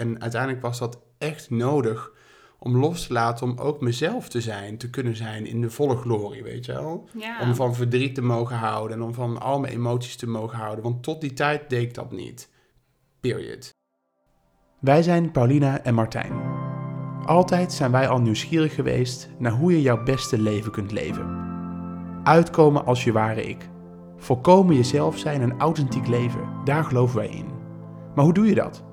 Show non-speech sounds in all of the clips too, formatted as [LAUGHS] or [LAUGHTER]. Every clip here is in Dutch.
En uiteindelijk was dat echt nodig om los te laten, om ook mezelf te zijn, te kunnen zijn in de volle glorie, weet je wel? Ja. Om van verdriet te mogen houden en om van al mijn emoties te mogen houden. Want tot die tijd deed ik dat niet. Period. Wij zijn Paulina en Martijn. Altijd zijn wij al nieuwsgierig geweest naar hoe je jouw beste leven kunt leven. Uitkomen als je ware ik. Volkomen jezelf zijn en authentiek leven, daar geloven wij in. Maar hoe doe je dat?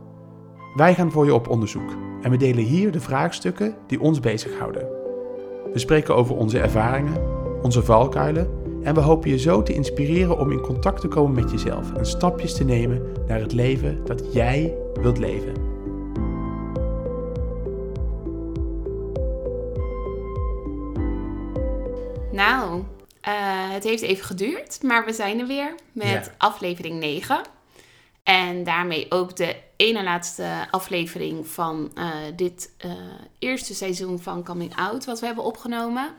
Wij gaan voor je op onderzoek en we delen hier de vraagstukken die ons bezighouden. We spreken over onze ervaringen, onze valkuilen en we hopen je zo te inspireren om in contact te komen met jezelf en stapjes te nemen naar het leven dat jij wilt leven. Nou, eh, het heeft even geduurd, maar we zijn er weer met Ja. aflevering 9. En daarmee ook de ene laatste aflevering van eh, dit eh, eerste seizoen van Coming Out, wat we hebben opgenomen.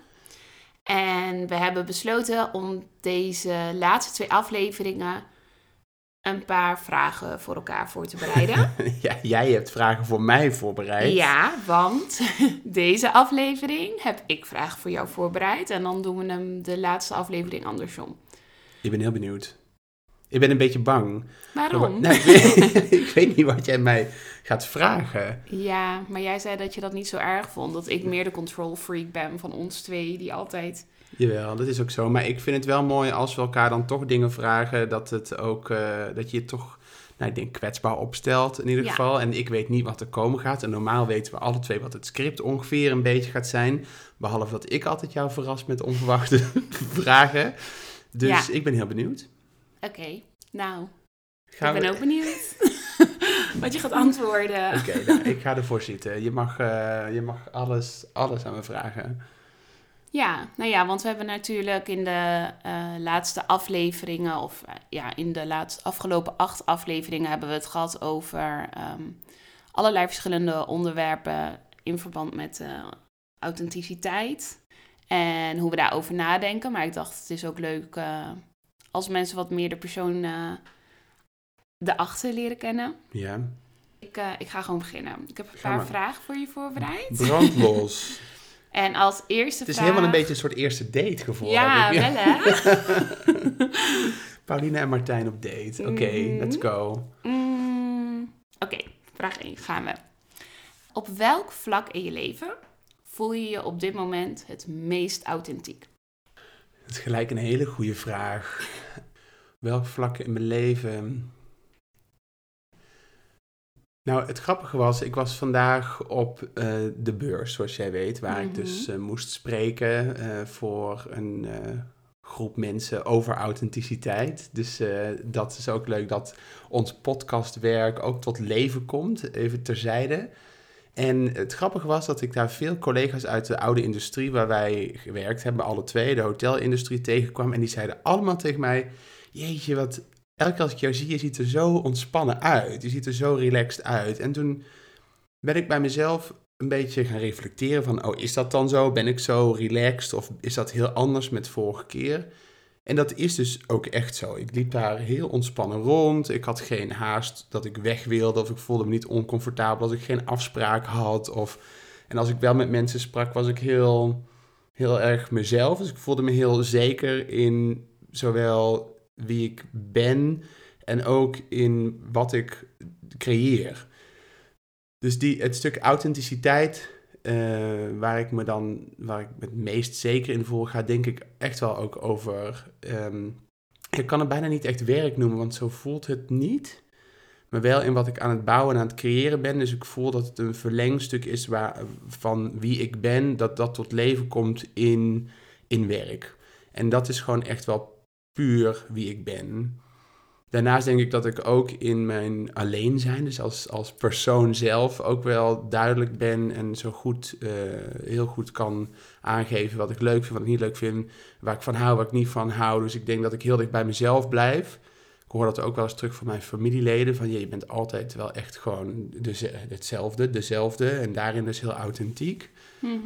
En we hebben besloten om deze laatste twee afleveringen een paar vragen voor elkaar voor te bereiden. [LAUGHS] Ja, jij hebt vragen voor mij voorbereid. Ja, want [LAUGHS] deze aflevering heb ik vragen voor jou voorbereid. En dan doen we hem de laatste aflevering andersom. Ik ben heel benieuwd. Ik ben een beetje bang. Waarom? Nou, ik, weet, [LAUGHS] ik weet niet wat jij mij gaat vragen. Ja, maar jij zei dat je dat niet zo erg vond. Dat ik meer de control freak ben van ons twee, die altijd... Jawel, dat is ook zo. Maar ik vind het wel mooi als we elkaar dan toch dingen vragen. Dat, het ook, eh, dat je toch, nou, ik denk, kwetsbaar opstelt in ieder Ja. geval. En ik weet niet wat er komen gaat. En normaal weten we alle twee wat het script ongeveer een beetje gaat zijn. Behalve dat ik altijd jou verras met onverwachte [LAUGHS] vragen. Dus Ja. ik ben heel benieuwd. Oké, nou, Gaan ik ben we- ook benieuwd [LAUGHS] wat je gaat antwoorden. Oké, nou, [LAUGHS] ik ga ervoor zitten. Je mag, eh, je mag alles, alles aan me vragen. Ja, nou ja, want we hebben natuurlijk in de eh, laatste afleveringen, of eh, ja, in de laatste afgelopen acht afleveringen hebben we het gehad over ehm, allerlei verschillende onderwerpen in verband met authenticiteit en hoe we daarover nadenken. Maar ik dacht, het is ook leuk als mensen wat meer de persoon eh erachter leren kennen. Ja, Ik, eh, ik ga gewoon beginnen. Ik heb een paar vragen voor je voorbereid. brandlos. [LAUGHS] En als eerste Het is vraag... helemaal een beetje een soort eerste date gevoel. Ja, wel hè? [LAUGHS] Paulina en Martijn op date. Oké, Mhm. let's go. Mm, Oké, vraag 1 gaan we. Op welk vlak in je leven voel je je op dit moment het meest authentiek? Dat is gelijk een hele goede vraag. Welk vlak in mijn leven? Nou, het grappige was, ik was vandaag op eh, de beurs, zoals jij weet, waar ik dus Mhm. eh, moest spreken eh, voor een groep mensen over authenticiteit. Dus dat is ook leuk dat ons podcastwerk ook tot leven komt, even terzijde. En het grappige was dat ik daar veel collega's uit de oude industrie waar wij gewerkt hebben, alle twee, de hotelindustrie, tegenkwam. En die zeiden allemaal tegen mij: Jeetje, wat. Elke keer als ik jou zie, je ziet er zo ontspannen uit. Je ziet er zo relaxed uit. En toen ben ik bij mezelf een beetje gaan reflecteren van, oh, is dat dan zo? Ben ik zo relaxed? Of is dat heel anders met vorige keer? En dat is dus ook echt zo. Ik liep daar heel ontspannen rond. Ik had geen haast dat ik weg wilde. Of ik voelde me niet oncomfortabel als ik geen afspraak had. Of... En als ik wel met mensen sprak, was ik heel, heel erg mezelf. Dus ik voelde me heel zeker in zowel wie ik ben en ook in wat ik creëer. Dus die, het stuk authenticiteit, eh, waar ik me dan, waar ik het meest zeker in voel, gaat denk ik echt wel ook over. ehm, ik kan het bijna niet echt werk noemen, want zo voelt het niet. Maar wel in wat ik aan het bouwen en aan het creëren ben. Dus ik voel dat het een verlengstuk is van wie ik ben, dat dat tot leven komt in, in werk. En dat is gewoon echt wel puur wie ik ben. Daarnaast denk ik dat ik ook in mijn alleen zijn, dus als, als persoon zelf, ook wel duidelijk ben en zo goed, eh, heel goed kan aangeven wat ik leuk vind, wat ik niet leuk vind, waar ik van hou, waar ik niet van hou. Dus ik denk dat ik heel dicht bij mezelf blijf. Ik hoor dat ook wel eens terug van mijn familieleden, van je, bent altijd wel echt gewoon deze- hetzelfde, dezelfde en daarin dus heel authentiek. Mhm.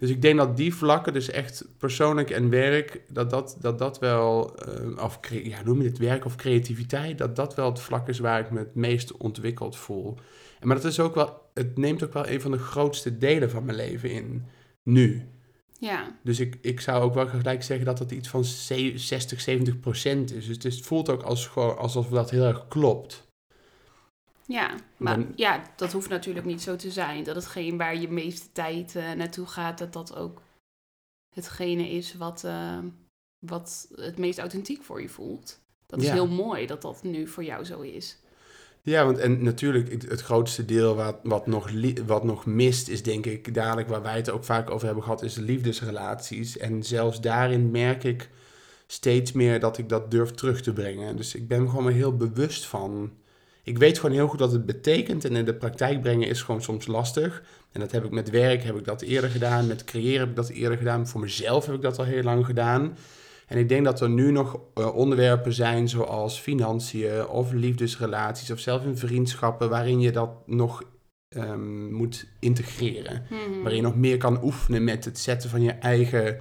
Dus ik denk dat die vlakken, dus echt persoonlijk en werk, dat dat, dat, dat wel, eh, of ja, noem je het werk of creativiteit, dat dat wel het vlak is waar ik me het meest ontwikkeld voel. Maar dat is ook wel, het neemt ook wel een van de grootste delen van mijn leven in. Nu. Ja, Dus ik, ik zou ook wel gelijk zeggen dat het iets van ze- 60, 70 procent is. Dus het, voelt ook als, gewoon- alsof dat heel erg klopt. Ja. maar Dan- ja, dat hoeft natuurlijk niet zo te zijn. Dat hetgeen waar je meeste tijd eh, naartoe gaat, dat dat ook hetgene is wat, eh, wat het meest authentiek voor je voelt. Dat is Ja. heel mooi dat dat nu voor jou zo is. Ja, want en natuurlijk het, het grootste deel wat, wat, nog wat nog mist is denk ik dadelijk waar wij het ook vaak over hebben gehad, is de liefdesrelaties. En zelfs daarin merk ik steeds meer dat ik dat durf terug te brengen. Dus ik ben me gewoon heel bewust van. Ik weet gewoon heel goed wat het betekent en in de praktijk brengen is gewoon soms lastig. En dat heb ik met werk, heb ik dat eerder gedaan, met creëren heb ik dat eerder gedaan, voor mezelf heb ik dat al heel lang gedaan. En ik denk dat er nu nog eh, onderwerpen zijn zoals financiën of liefdesrelaties of zelfs in vriendschappen waarin je dat nog ehm, moet integreren. Mhm. Waarin je nog meer kan oefenen met het zetten van je eigen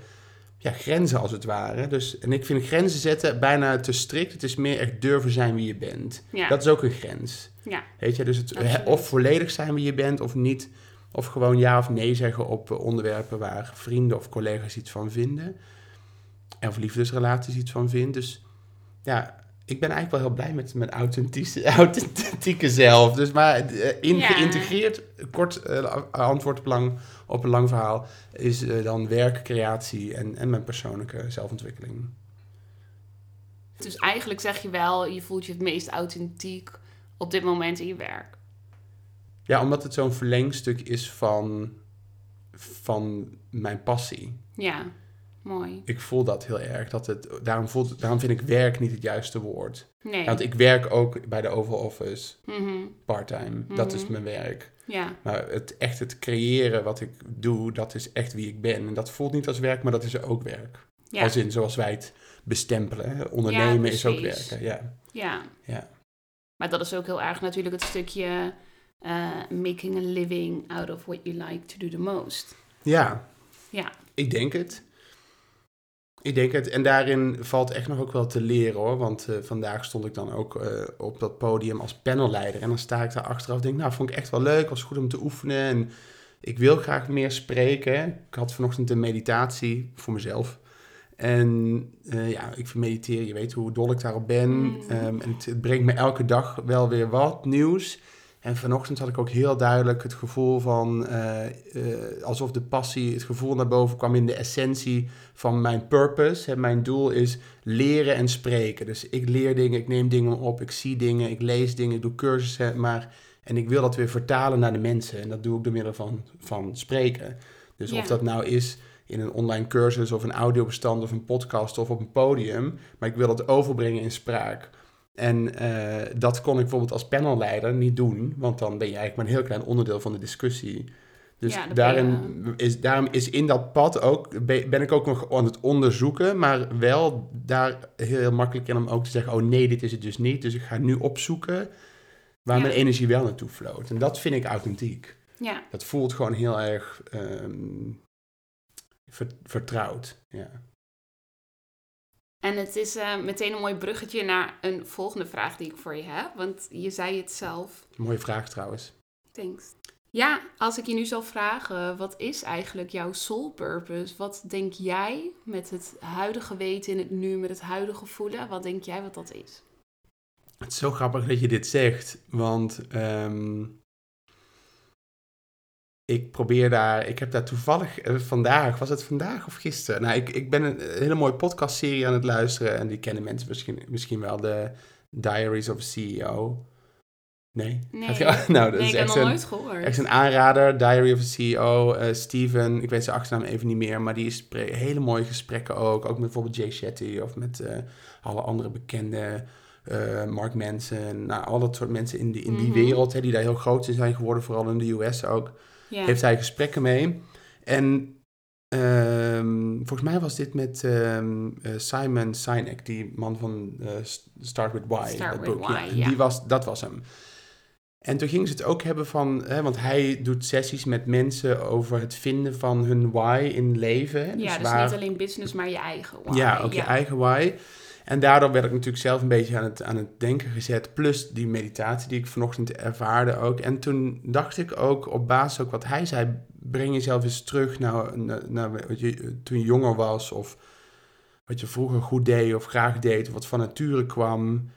ja, grenzen als het ware. Dus, en ik vind grenzen zetten bijna te strikt. Het is meer echt durven zijn wie je bent. Ja, Dat is ook een grens. ja, Weet je, dus het, Absoluut. of volledig zijn wie je bent of niet. Of gewoon ja of nee zeggen op eh, onderwerpen waar vrienden of collega's iets van vinden. En of liefdesrelaties iets van vinden. Dus ja, ik ben eigenlijk wel heel blij met mijn authentieke, [LAUGHS] authentieke zelf. Dus maar eh, in, Ja. geïntegreerd, kort eh, antwoord op, lang, op een lang verhaal, is eh, dan werk, creatie en, en mijn persoonlijke zelfontwikkeling. dus eigenlijk zeg je wel, je voelt je het meest authentiek op dit moment in je werk. Ja, omdat het zo'n verlengstuk is van, van mijn passie. Ja, mooi. Ik voel dat heel erg. Dat het, daarom, voelt, daarom vind ik werk niet het juiste woord. Nee. Want ik werk ook bij de Oval Office, Mhm. parttime. Dat is Mhm. mijn werk. Ja, Maar het, echt het creëren wat ik doe, dat is echt wie ik ben. En dat voelt niet als werk, maar dat is ook werk. ja, Als in zoals wij het bestempelen. hè. Ondernemen is ook werken, ja. ja. Ja. Maar dat is ook heel erg natuurlijk het stukje eh, making a living out of what you like to do the most. Ja, Ja, ik denk het. Ik denk het. En daarin valt echt nog ook wel te leren hoor. Want eh, vandaag stond ik dan ook eh, op dat podium als panelleider. En dan sta ik daar achteraf en denk, nou, vond ik echt wel leuk. Was goed om te oefenen. En ik wil graag meer spreken. Ik had vanochtend een meditatie voor mezelf. En eh, ja, ik vind mediteren, je weet hoe dol ik daarop ben. Mm. Ehm, en het, het brengt me elke dag wel weer wat nieuws. En vanochtend had ik ook heel duidelijk het gevoel van eh, eh, alsof de passie, het gevoel naar boven kwam in de essentie van mijn purpose. Hè, mijn doel is leren en spreken. Dus ik leer dingen, ik neem dingen op, ik zie dingen, ik lees dingen, ik doe cursussen, maar en ik wil dat weer vertalen naar de mensen. En dat doe ik door middel van, van spreken. Dus Ja. of dat nou is in een online cursus of een audiobestand of een podcast of op een podium, maar ik wil dat overbrengen in spraak. En eh, dat kon ik bijvoorbeeld als panelleider niet doen, want dan ben je eigenlijk maar een heel klein onderdeel van de discussie. Dus Ja, daarin is, daarom is in dat pad ook, be- ben ik ook nog aan het onderzoeken, maar wel daar heel makkelijk in om ook te zeggen, oh nee, dit is het dus niet. Dus ik ga nu opzoeken waar Ja. mijn energie wel naartoe vloot. En dat vind ik authentiek. ja, Dat voelt gewoon heel erg ver- vertrouwd. Ja. En het is eh, meteen een mooi bruggetje naar een volgende vraag die ik voor je heb. Want je zei het zelf. Mooie vraag trouwens. Thanks. Ja, als ik je nu zou vragen, wat is eigenlijk jouw soul purpose? Wat denk jij met het huidige weten in het nu, met het huidige voelen? Wat denk jij wat dat is? Het is zo grappig dat je dit zegt, want ehm, ik probeer daar, ik heb daar toevallig eh, vandaag, was het vandaag of gisteren? Nou, ik, ik ben een hele mooie podcastserie aan het luisteren en die kennen mensen misschien, misschien wel, de Diaries of a CEO. Nee? Nee. Je- [LAUGHS] nou, dat nee, is ik heb nog nooit gehoord. echt een aanrader, Diary of a CEO, eh, Steven, ik weet zijn achternaam even niet meer, maar die spreekt hele mooie gesprekken ook, ook met bijvoorbeeld Jay Shetty of met eh, alle andere bekende Mark Manson, nou, al dat soort mensen in die, in die Mhm. wereld, hè, die daar heel groot in zijn geworden, vooral in de US ook, ja. heeft hij gesprekken mee. En ehm, volgens mij was dit met ehm, eh, Simon Sinek, die man van eh, Start With Why. Start dat With boek. Why, ja. Die was, dat was hem. En toen gingen ze het ook hebben van, hè, want hij doet sessies met mensen over het vinden van hun why in leven. hè. ja, dus waar- niet alleen business, maar je eigen why. ja, ook je eigen why. En daardoor werd ik natuurlijk zelf een beetje aan het, aan het denken gezet. Plus die meditatie die ik vanochtend ervaarde ook. En toen dacht ik ook op basis ook wat hij zei. Breng jezelf eens terug naar, naar, wat je, toen je jonger was. Of wat je vroeger goed deed of graag deed. Wat van nature kwam.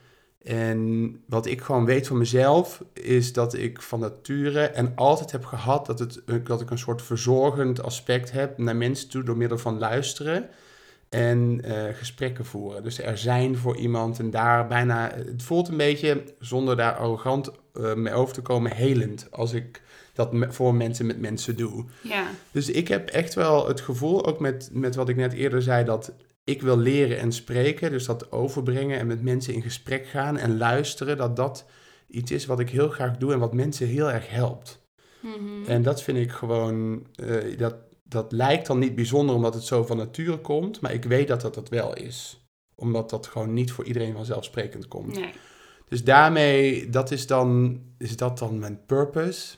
En wat ik gewoon weet van mezelf is dat ik van nature en altijd heb gehad dat, het, dat ik een soort verzorgend aspect heb naar mensen toe door middel van luisteren en uh, gesprekken voeren. Dus er zijn voor iemand en daar bijna, het voelt een beetje, zonder daar arrogant uh, mee over te komen, helend als ik dat voor mensen met mensen doe. Ja. Dus ik heb echt wel het gevoel, ook met, met wat ik net eerder zei, dat ik wil leren en spreken, dus dat overbrengen en met mensen in gesprek gaan en luisteren, dat dat iets is wat ik heel graag doe en wat mensen heel erg helpt. Mhm. En dat vind ik gewoon, uh, dat, dat lijkt dan niet bijzonder omdat het zo van nature komt, maar ik weet dat dat dat wel is. Omdat dat gewoon niet voor iedereen vanzelfsprekend komt. Nee. Dus daarmee, dat is dan, is dat dan mijn purpose.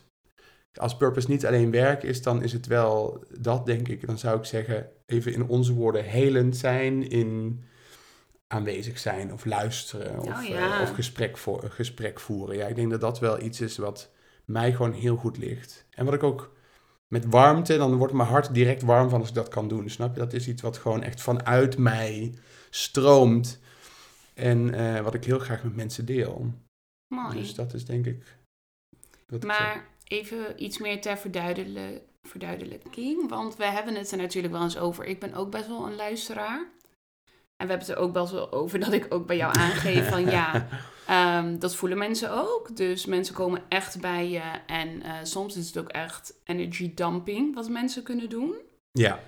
Als purpose niet alleen werk is, dan is het wel dat, denk ik. Dan zou ik zeggen, even in onze woorden, helend zijn in aanwezig zijn of luisteren of, Oh, ja. uh, of gesprek, voor, gesprek voeren. Ja, ik denk dat dat wel iets is wat mij gewoon heel goed ligt. En wat ik ook met warmte, dan wordt mijn hart direct warm van als ik dat kan doen. Snap je? Dat is iets wat gewoon echt vanuit mij stroomt. En uh, wat ik heel graag met mensen deel. Mooi. Dus dat is denk ik. Wat maar ik even iets meer ter verduidelijking, verduidelijking. Want we hebben het er natuurlijk wel eens over. Ik ben ook best wel een luisteraar. En we hebben het er ook best wel over dat ik ook bij jou aangeef van ja, um, [LAUGHS] dat voelen mensen ook. Dus mensen komen echt bij je. En uh, soms is het ook echt energy dumping wat mensen kunnen doen. Ja.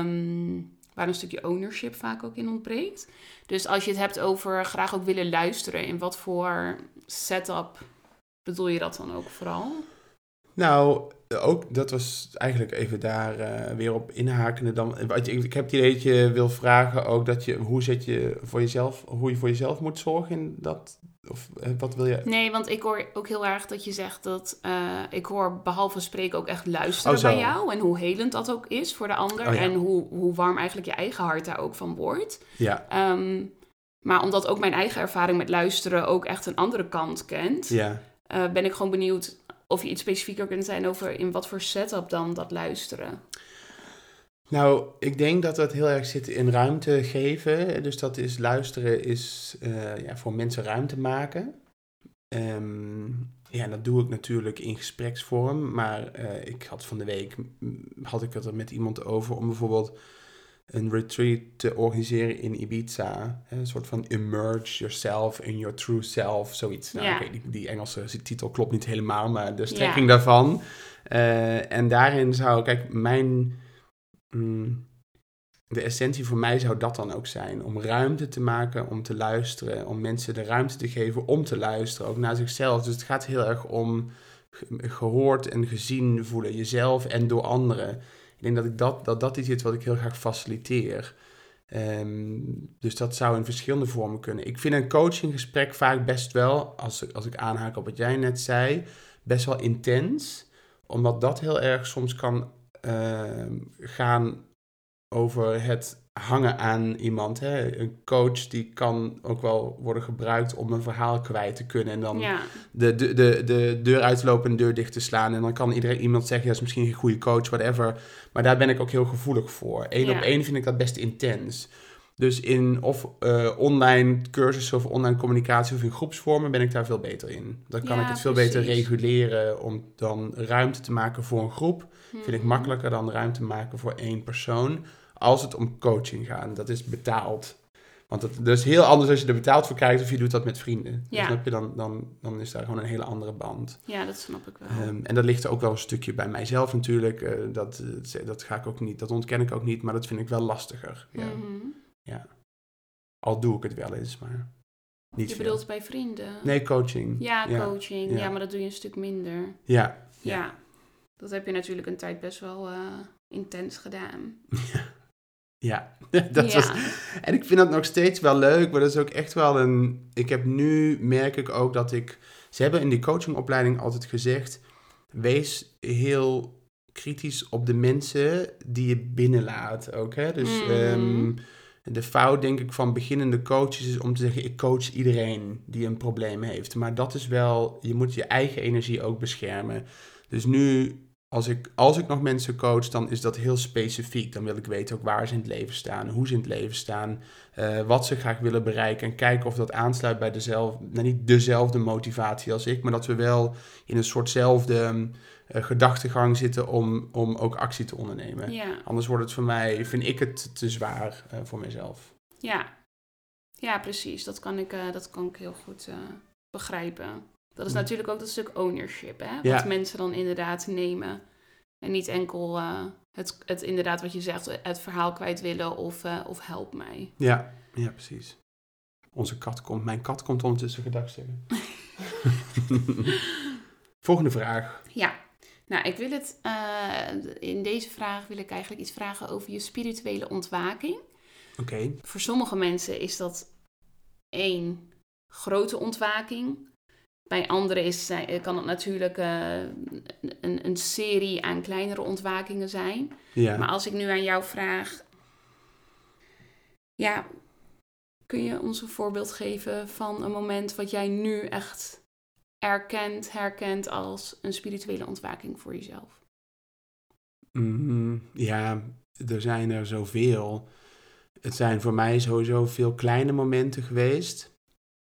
Um, waar een stukje ownership vaak ook in ontbreekt. Dus als je het hebt over graag ook willen luisteren, in wat voor setup bedoel je dat dan ook vooral? Nou, ook dat was eigenlijk even daar uh, weer op inhakende. Dan, ik, ik heb het idee dat je wil vragen ook dat je hoe zet je voor jezelf, hoe je voor jezelf moet zorgen in dat. Of wat wil je? Nee, want ik hoor ook heel erg dat je zegt dat uh, ik hoor behalve spreken ook echt luisteren oh, bij jou. En hoe helend dat ook is voor de ander. Oh, ja. En hoe, hoe warm eigenlijk je eigen hart daar ook van wordt. Ja. Um, maar omdat ook mijn eigen ervaring met luisteren ook echt een andere kant kent. Ja. Uh, ben ik gewoon benieuwd of je iets specifieker kunt zijn over in wat voor setup dan dat luisteren. Nou, ik denk dat dat heel erg zit in ruimte geven. Dus dat is luisteren is uh, ja, voor mensen ruimte maken. Um, ja, dat doe ik natuurlijk in gespreksvorm. Maar uh, ik had van de week, had ik het er met iemand over om bijvoorbeeld een retreat te organiseren in Ibiza. Een soort van immerse yourself in your true self, zoiets. Nou, die, die Engelse titel klopt niet helemaal, maar de strekking daarvan. Uh, en daarin zou, kijk, mijn... Mm, de essentie voor mij zou dat dan ook zijn. Om ruimte te maken, om te luisteren. Om mensen de ruimte te geven om te luisteren, ook naar zichzelf. Dus het gaat heel erg om gehoord en gezien voelen. Jezelf en door anderen. Ik denk dat ik dat, dat, dat iets is wat ik heel graag faciliteer. Um, dus dat zou in verschillende vormen kunnen. Ik vind een coachinggesprek vaak best wel, als, als ik aanhaak op wat jij net zei, best wel intens. Omdat dat heel erg soms kan uh, gaan over het hangen aan iemand. Hè? Een coach die kan ook wel worden gebruikt om een verhaal kwijt te kunnen. En dan Ja. de, de, de, de deur uitlopen en de deur dicht te slaan. En dan kan iedereen iemand zeggen, dat is misschien geen goede coach, whatever. Maar daar ben ik ook heel gevoelig voor. Eén Ja. op één vind ik dat best intens. Dus in of uh, online cursussen of online communicatie of in groepsvormen ben ik daar veel beter in. Dan kan Ja, ik het veel beter reguleren om dan ruimte te maken voor een groep. Vind ik Mhm. makkelijker dan ruimte maken voor één persoon. Als het om coaching gaat. Dat is betaald. Want dat, dat is heel anders als je er betaald voor krijgt of je doet dat met vrienden. Ja. Snap je? Dan, dan, dan is daar gewoon een hele andere band. Ja, dat snap ik wel. Um, en dat ligt er ook wel een stukje bij mijzelf natuurlijk. Uh, dat, dat ga ik ook niet, dat ontken ik ook niet, maar dat vind ik wel lastiger. Ja. Mhm. Al doe ik het wel eens, maar niet Je veel. bedoelt bij vrienden? Nee, coaching. Ja, Ja. coaching. Ja. Ja. maar dat doe je een stuk minder. Ja. Ja. Ja. Dat heb je natuurlijk een tijd best wel eh, intens gedaan. [LAUGHS] Ja. [LAUGHS] dat ja. was, en ik vind dat nog steeds wel leuk, maar dat is ook echt wel een... Ik heb nu, merk ik ook dat ik... Ze hebben in die coachingopleiding altijd gezegd... Wees heel kritisch op de mensen die je binnenlaat ook. Hè? Dus Mhm. ehm, de fout, denk ik, van beginnende coaches is om te zeggen: ik coach iedereen die een probleem heeft. Maar dat is wel, je moet je eigen energie ook beschermen. Dus nu, als ik, als ik nog mensen coach, dan is dat heel specifiek. Dan wil ik weten ook waar ze in het leven staan, hoe ze in het leven staan, uh, wat ze graag willen bereiken. En kijken of dat aansluit bij dezelfde, nou niet dezelfde motivatie als ik, maar dat we wel in een soortzelfde uh, gedachtegang zitten om, om ook actie te ondernemen. Ja. Anders wordt het voor mij, vind ik het te zwaar uh, voor mezelf. Ja. ja, precies. Dat kan ik, dat kan ik heel goed begrijpen. Dat is natuurlijk ook dat stuk ownership, hè? Wat Ja. mensen dan inderdaad nemen. En niet enkel eh, het, het inderdaad wat je zegt, het verhaal kwijt willen of, eh, of help mij. Ja, ja, precies. Onze kat komt, mijn kat komt ondertussen gedagstukken. [LAUGHS] Volgende vraag. Ja, nou ik wil het, eh, in deze vraag wil ik eigenlijk iets vragen over je spirituele ontwaking. Oké. Voor sommige mensen is dat één grote ontwaking. Bij anderen is, eh, kan het natuurlijk eh, een, een serie aan kleinere ontwakingen zijn. Ja. Maar als ik nu aan jou vraag, ja, kun je ons een voorbeeld geven van een moment wat jij nu echt erkent, herkent als een spirituele ontwaking voor jezelf? Mm, ja, er zijn er zoveel. Het zijn voor mij sowieso veel kleine momenten geweest.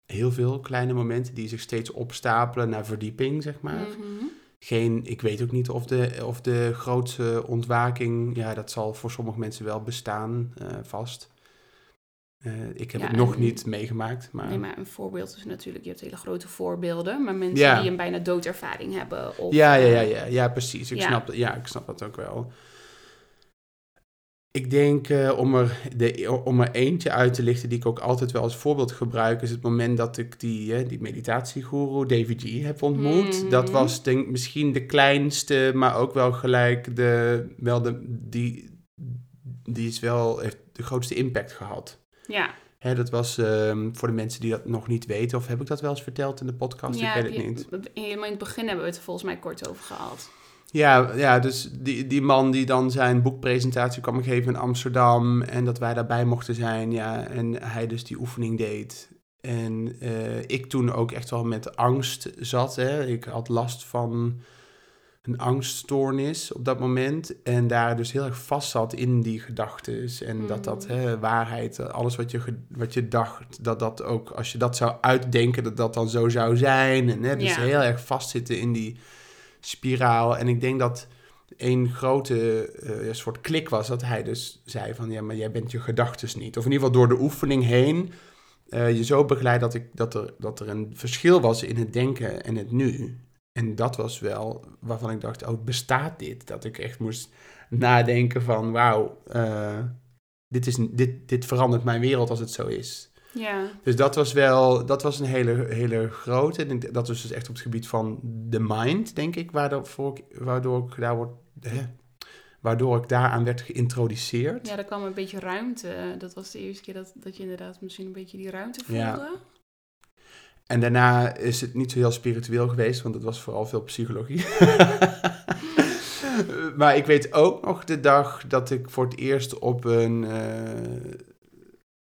Heel veel kleine momenten die zich steeds opstapelen naar verdieping, zeg maar. Mhm. Geen, ik weet ook niet of de, of de grootste ontwaking, ja, dat zal voor sommige mensen wel bestaan, eh, vast. Eh, ik heb Ja, het nog en- niet meegemaakt, maar, Nee, maar een voorbeeld is natuurlijk, je hebt hele grote voorbeelden, maar mensen Ja. die een bijna doodervaring hebben. Of, ja, ja, ja, eh, ja, ja, precies. Ik, ja. Snap, ja, ik snap dat ook wel. Ik denk, eh, om, er de, om er eentje uit te lichten die ik ook altijd wel als voorbeeld gebruik, is het moment dat ik die, eh, die meditatiegoeroe David G. heb ontmoet. Mhm. Dat was denk misschien de kleinste, maar ook wel gelijk de, wel de, die, die is wel, heeft de grootste impact gehad. Ja, Hè, dat was ehm, voor de mensen die dat nog niet weten, of heb ik dat wel eens verteld in de podcast? ja ik weet het niet. In het begin hebben we het volgens mij kort over gehad. Ja, ja dus die, die man die dan zijn boekpresentatie kwam geven in Amsterdam en dat wij daarbij mochten zijn, ja, en hij dus die oefening deed. En eh, ik toen ook echt wel met angst zat, hè. Ik had last van een angststoornis op dat moment en daar dus heel erg vast zat in die gedachten en dat dat Mm. hè, waarheid, alles wat je, wat je dacht, dat dat ook, als je dat zou uitdenken, dat dat dan zo zou zijn. En hè, dus Ja. heel erg vastzitten in die spiraal. En ik denk dat een grote eh, soort klik was dat hij dus zei van ja, maar jij bent je gedachten niet. Of in ieder geval door de oefening heen eh, je zo begeleid dat, ik, dat, er, dat er een verschil was in het denken en het nu. En dat was wel waarvan ik dacht, oh, bestaat dit? Dat ik echt moest nadenken van, wauw, eh, dit, is, dit, dit verandert mijn wereld als het zo is. Ja, Dus dat was wel, dat was een hele, hele grote. En Dat was dus echt op het gebied van de mind, denk ik, waardoor, ik- waardoor ik daar word, hè, waardoor ik daaraan werd geïntroduceerd. ja, er kwam een beetje ruimte. Dat was de eerste keer dat, dat je inderdaad misschien een beetje die ruimte voelde. Ja. En daarna is het niet zo heel spiritueel geweest, want het was vooral veel psychologie. [LAUGHS] maar ik weet ook nog de dag dat ik voor het eerst op een eh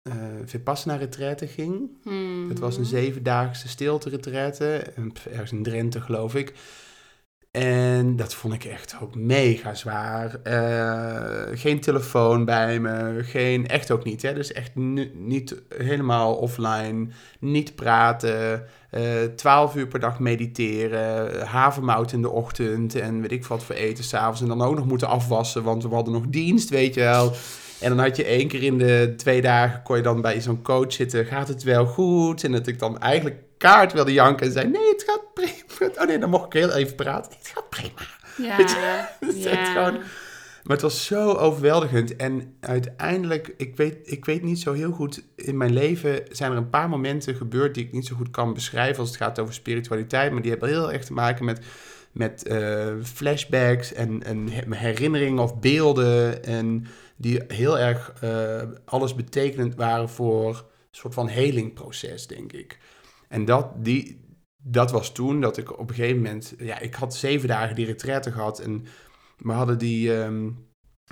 eh, Vipassana-retraite ging. Mhm. Het was een zevendaagse stilte-retraite, ergens in Drenthe geloof ik. En dat vond ik echt ook mega zwaar. Eh, geen telefoon bij me, geen, echt ook niet. Hè? Dus echt niet helemaal offline, niet praten, eh 12 uur per dag mediteren, havermout in de ochtend en weet ik wat voor eten s'avonds. En dan ook nog moeten afwassen, want we hadden nog dienst, weet je wel. En dan had je één keer in de twee dagen, kon je dan bij zo'n coach zitten, gaat het wel goed? En dat ik dan eigenlijk kaart wilde janken en zei, nee, het gaat prima. Oh nee, dan mocht ik heel even praten. Het gaat prima. Ja, Weet je, [LAUGHS] het is ja. echt gewoon- Maar het was zo overweldigend. En uiteindelijk, ik weet, ik weet niet zo heel goed, in mijn leven zijn er een paar momenten gebeurd die ik niet zo goed kan beschrijven als het gaat over spiritualiteit. Maar die hebben heel erg te maken met, met eh, flashbacks en, en he- herinneringen of beelden. En die heel erg eh, alles betekenend waren voor een soort van helingproces, denk ik. En dat, die, dat was toen dat ik op een gegeven moment... Ja, ik had zeven dagen die retraite gehad en we hadden die ehm,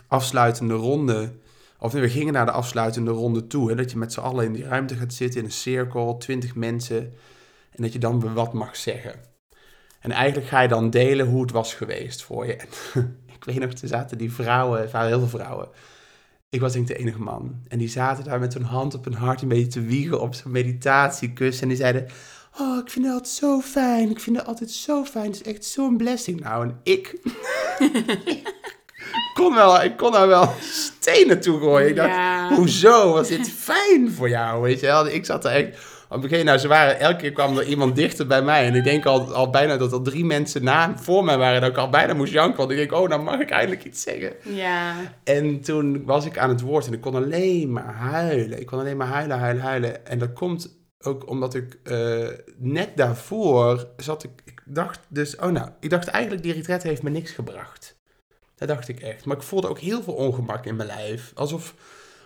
afsluitende ronde Of nee, we gingen naar de afsluitende ronde toe. Hè, dat je met z'n allen in die ruimte gaat zitten in een cirkel, twintig mensen. En dat je dan wat mag zeggen. En eigenlijk ga je dan delen hoe het was geweest voor je. [LAUGHS] Ik weet nog, er zaten die vrouwen, waren heel veel vrouwen. Ik was denk ik de enige man. En die zaten daar met hun hand op hun hart een beetje te wiegen op zo'n meditatiekussen. En die zeiden, oh, ik vind het altijd zo fijn. Ik vind het altijd zo fijn. Het is echt zo'n blessing. Nou, en [LAUGHS] ik... kon wel, ik kon daar wel stenen toe gooien. Ik dacht, Ja. hoezo was dit fijn voor jou? Weet je wel? Ik zat er echt... Op het begin, nou, ze waren, elke keer kwam er iemand dichter bij mij. En ik denk al, al bijna dat er drie mensen na, voor mij waren. Dat ik al bijna moest janken. Want ik denk, oh, nou mag ik eindelijk iets zeggen. Ja. En toen was ik aan het woord en ik kon alleen maar huilen. Ik kon alleen maar huilen, huilen, huilen. En dat komt ook omdat ik eh, net daarvoor zat ik... Ik dacht dus, oh nou, ik dacht eigenlijk die retret heeft me niks gebracht. Dat dacht ik echt. Maar ik voelde ook heel veel ongemak in mijn lijf. Alsof,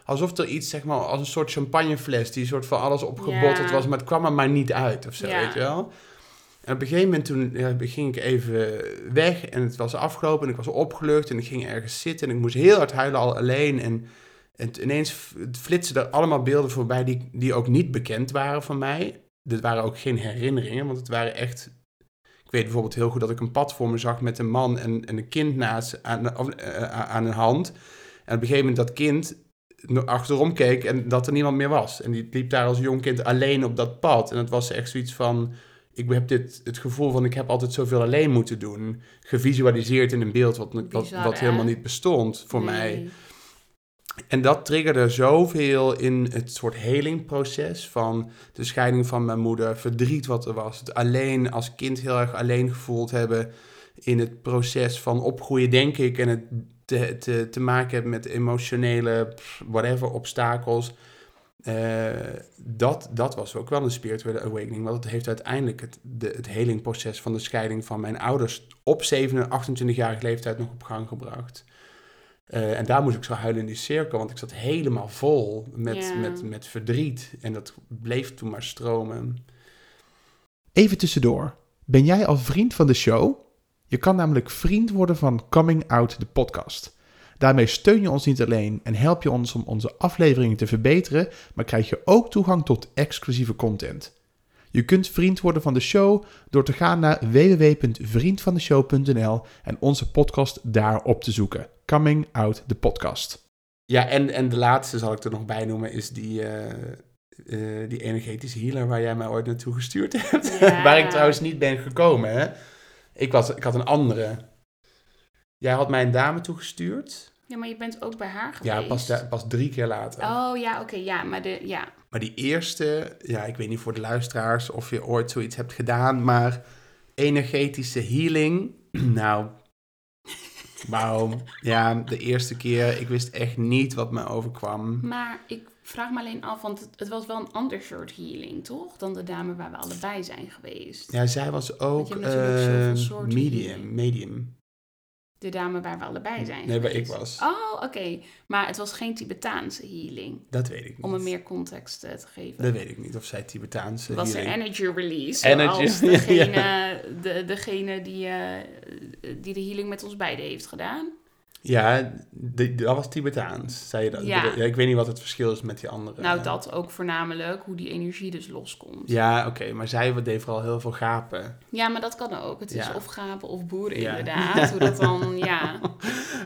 alsof er iets, zeg maar, als een soort champagnefles... die soort van alles opgebotteld Ja. was, maar het kwam er maar niet uit of zo, Ja. weet je wel? En op een gegeven moment toen ja, ging ik even weg en het was afgelopen en ik was opgelucht en ik ging ergens zitten en ik moest heel hard huilen al alleen. En, en ineens flitsen er allemaal beelden voorbij die, die ook niet bekend waren van mij. Dit waren ook geen herinneringen, want het waren echt... Ik weet bijvoorbeeld heel goed dat ik een pad voor me zag met een man en, en een kind naast aan, of, eh, aan een hand. En op een gegeven moment dat kind achterom keek en dat er niemand meer was. En die liep daar als jong kind alleen op dat pad. En het was echt zoiets van ik heb dit, het gevoel van ik heb altijd zoveel alleen moeten doen. Gevisualiseerd in een beeld wat, wat, Bizar, wat hè? helemaal niet bestond voor Nee. mij. En dat triggerde zoveel in het soort helingproces van de scheiding van mijn moeder, verdriet wat er was, het alleen als kind heel erg alleen gevoeld hebben in het proces van opgroeien, denk ik, en het te, te, te maken hebben met emotionele, whatever, obstakels. Eh, dat, dat was ook wel een spirituele awakening, want het heeft uiteindelijk het, de, het helingproces van de scheiding van mijn ouders op 27, 28-jarige leeftijd nog op gang gebracht. Eh, en daar moest ik zo huilen in die cirkel, want ik zat helemaal vol met, Ja. met, met verdriet. En dat bleef toen maar stromen. Even tussendoor. Ben jij al vriend van de show? Je kan namelijk vriend worden van Coming Out, de podcast. Daarmee steun je ons niet alleen en help je ons om onze afleveringen te verbeteren, maar krijg je ook toegang tot exclusieve content. Je kunt vriend worden van de show door te gaan naar www.vriendvandeshow.nl en onze podcast daar op te zoeken. Coming Out, de podcast. Ja, en, en de laatste zal ik er nog bij noemen, is die, eh, eh, die energetische healer waar jij mij ooit naartoe gestuurd hebt. Ja. [LAUGHS] waar ik trouwens niet ben gekomen. Hè? Ik, was, ik had een andere. Jij had mij een dame toegestuurd. Ja, maar je bent ook bij haar geweest. Ja, pas, pas drie keer later. Oh ja, oké, ja, maar de, ja. Maar die eerste, ja, ik weet niet voor de luisteraars of je ooit zoiets hebt gedaan, maar energetische healing, [CLEARS THROAT] nou, wauw. Ja, de eerste keer, ik wist echt niet wat me overkwam. Maar ik vraag me alleen af, want het, het was wel een ander soort healing, toch? Dan de dame waar we allebei zijn geweest. Ja, zij was ook eh, medium, healing. medium. De dame waar we allebei zijn Nee, waar ik was. Oh, oké. Maar het was geen Tibetaanse healing. Dat weet ik niet. Om er meer context eh, te geven. Dat weet ik niet, of zij Tibetaanse was healing. energy release. Energy, Zoals [LAUGHS] ja, degene, de, degene die, eh, die de healing met ons beiden heeft gedaan. Ja, de- dat was Tibetaans, zei je dat? Ja. ik weet niet wat het verschil is met die andere. Nou, dat ook voornamelijk, hoe die energie dus loskomt. Ja, oké, maar zij deed vooral heel veel gapen. Ja, maar dat kan ook. Het is Ja. of gapen of boeren Ja. inderdaad. Hoe dat dan, [LAUGHS] ja.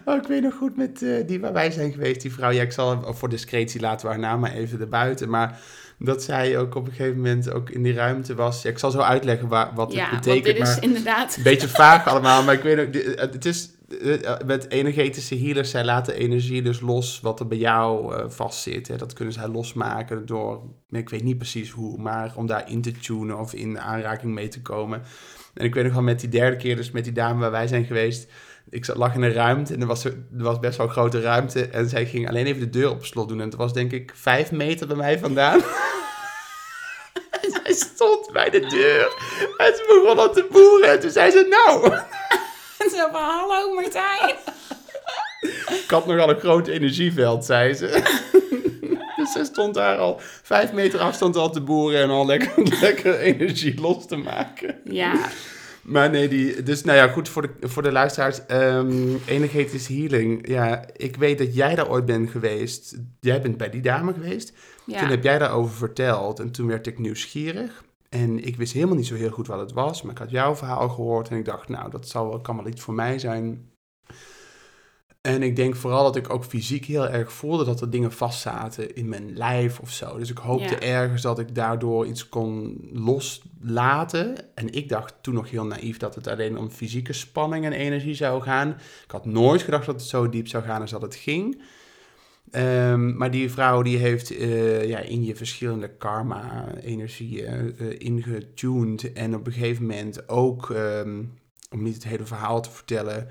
Oh, ik weet nog goed met eh, die waar wij zijn geweest, die vrouw. Ja, ik zal voor discretie laten we haar naam maar even erbuiten. Maar dat zij ook op een gegeven moment ook in die ruimte was. Ja, ik zal zo uitleggen waar, wat Ja, het betekent. dit is maar inderdaad... een beetje vaag allemaal. Maar ik weet ook, het is eh, met energetische healers, zij laten energie dus los wat er bij jou eh, vastzit. Hè. Dat kunnen zij losmaken door, ik weet niet precies hoe, maar om daar in te tunen of in aanraking mee te komen. En ik weet nog wel met die derde keer, dus met die dame waar wij zijn geweest. Ik zat, lag in een ruimte en er was, er was best wel een grote ruimte. En zij ging alleen even de deur op slot doen. En het was denk ik vijf meter bij mij vandaan. [LAUGHS] en zij stond bij de deur. En ze begon al te boeren. En toen zei ze, nou... [LAUGHS] Zo van, hallo Martijn. Ik had nogal een groot energieveld, zei ze. [LAUGHS] dus ze stond daar al vijf meter afstand al te boeren en al lekker, [LAUGHS] lekker energie los te maken. Ja, Maar nee, die, dus nou ja, goed voor de, voor de luisteraars. Um, is healing. Ja, ik weet dat jij daar ooit bent geweest. Jij bent bij die dame geweest. Ja. Toen heb jij daarover verteld en toen werd ik nieuwsgierig. En ik wist helemaal niet zo heel goed wat het was, maar ik had jouw verhaal gehoord en ik dacht, nou, dat zal wel, kan wel iets voor mij zijn. En ik denk vooral dat ik ook fysiek heel erg voelde dat er dingen vastzaten in mijn lijf of zo. Dus ik hoopte Ja. ergens dat ik daardoor iets kon loslaten. En ik dacht toen nog heel naïef dat het alleen om fysieke spanning en energie zou gaan. Ik had nooit gedacht dat het zo diep zou gaan als dat het ging. Ehm, maar die vrouw die heeft eh, ja, in je verschillende karma-energieën eh, ingetuned. En op een gegeven moment ook, ehm, om niet het hele verhaal te vertellen,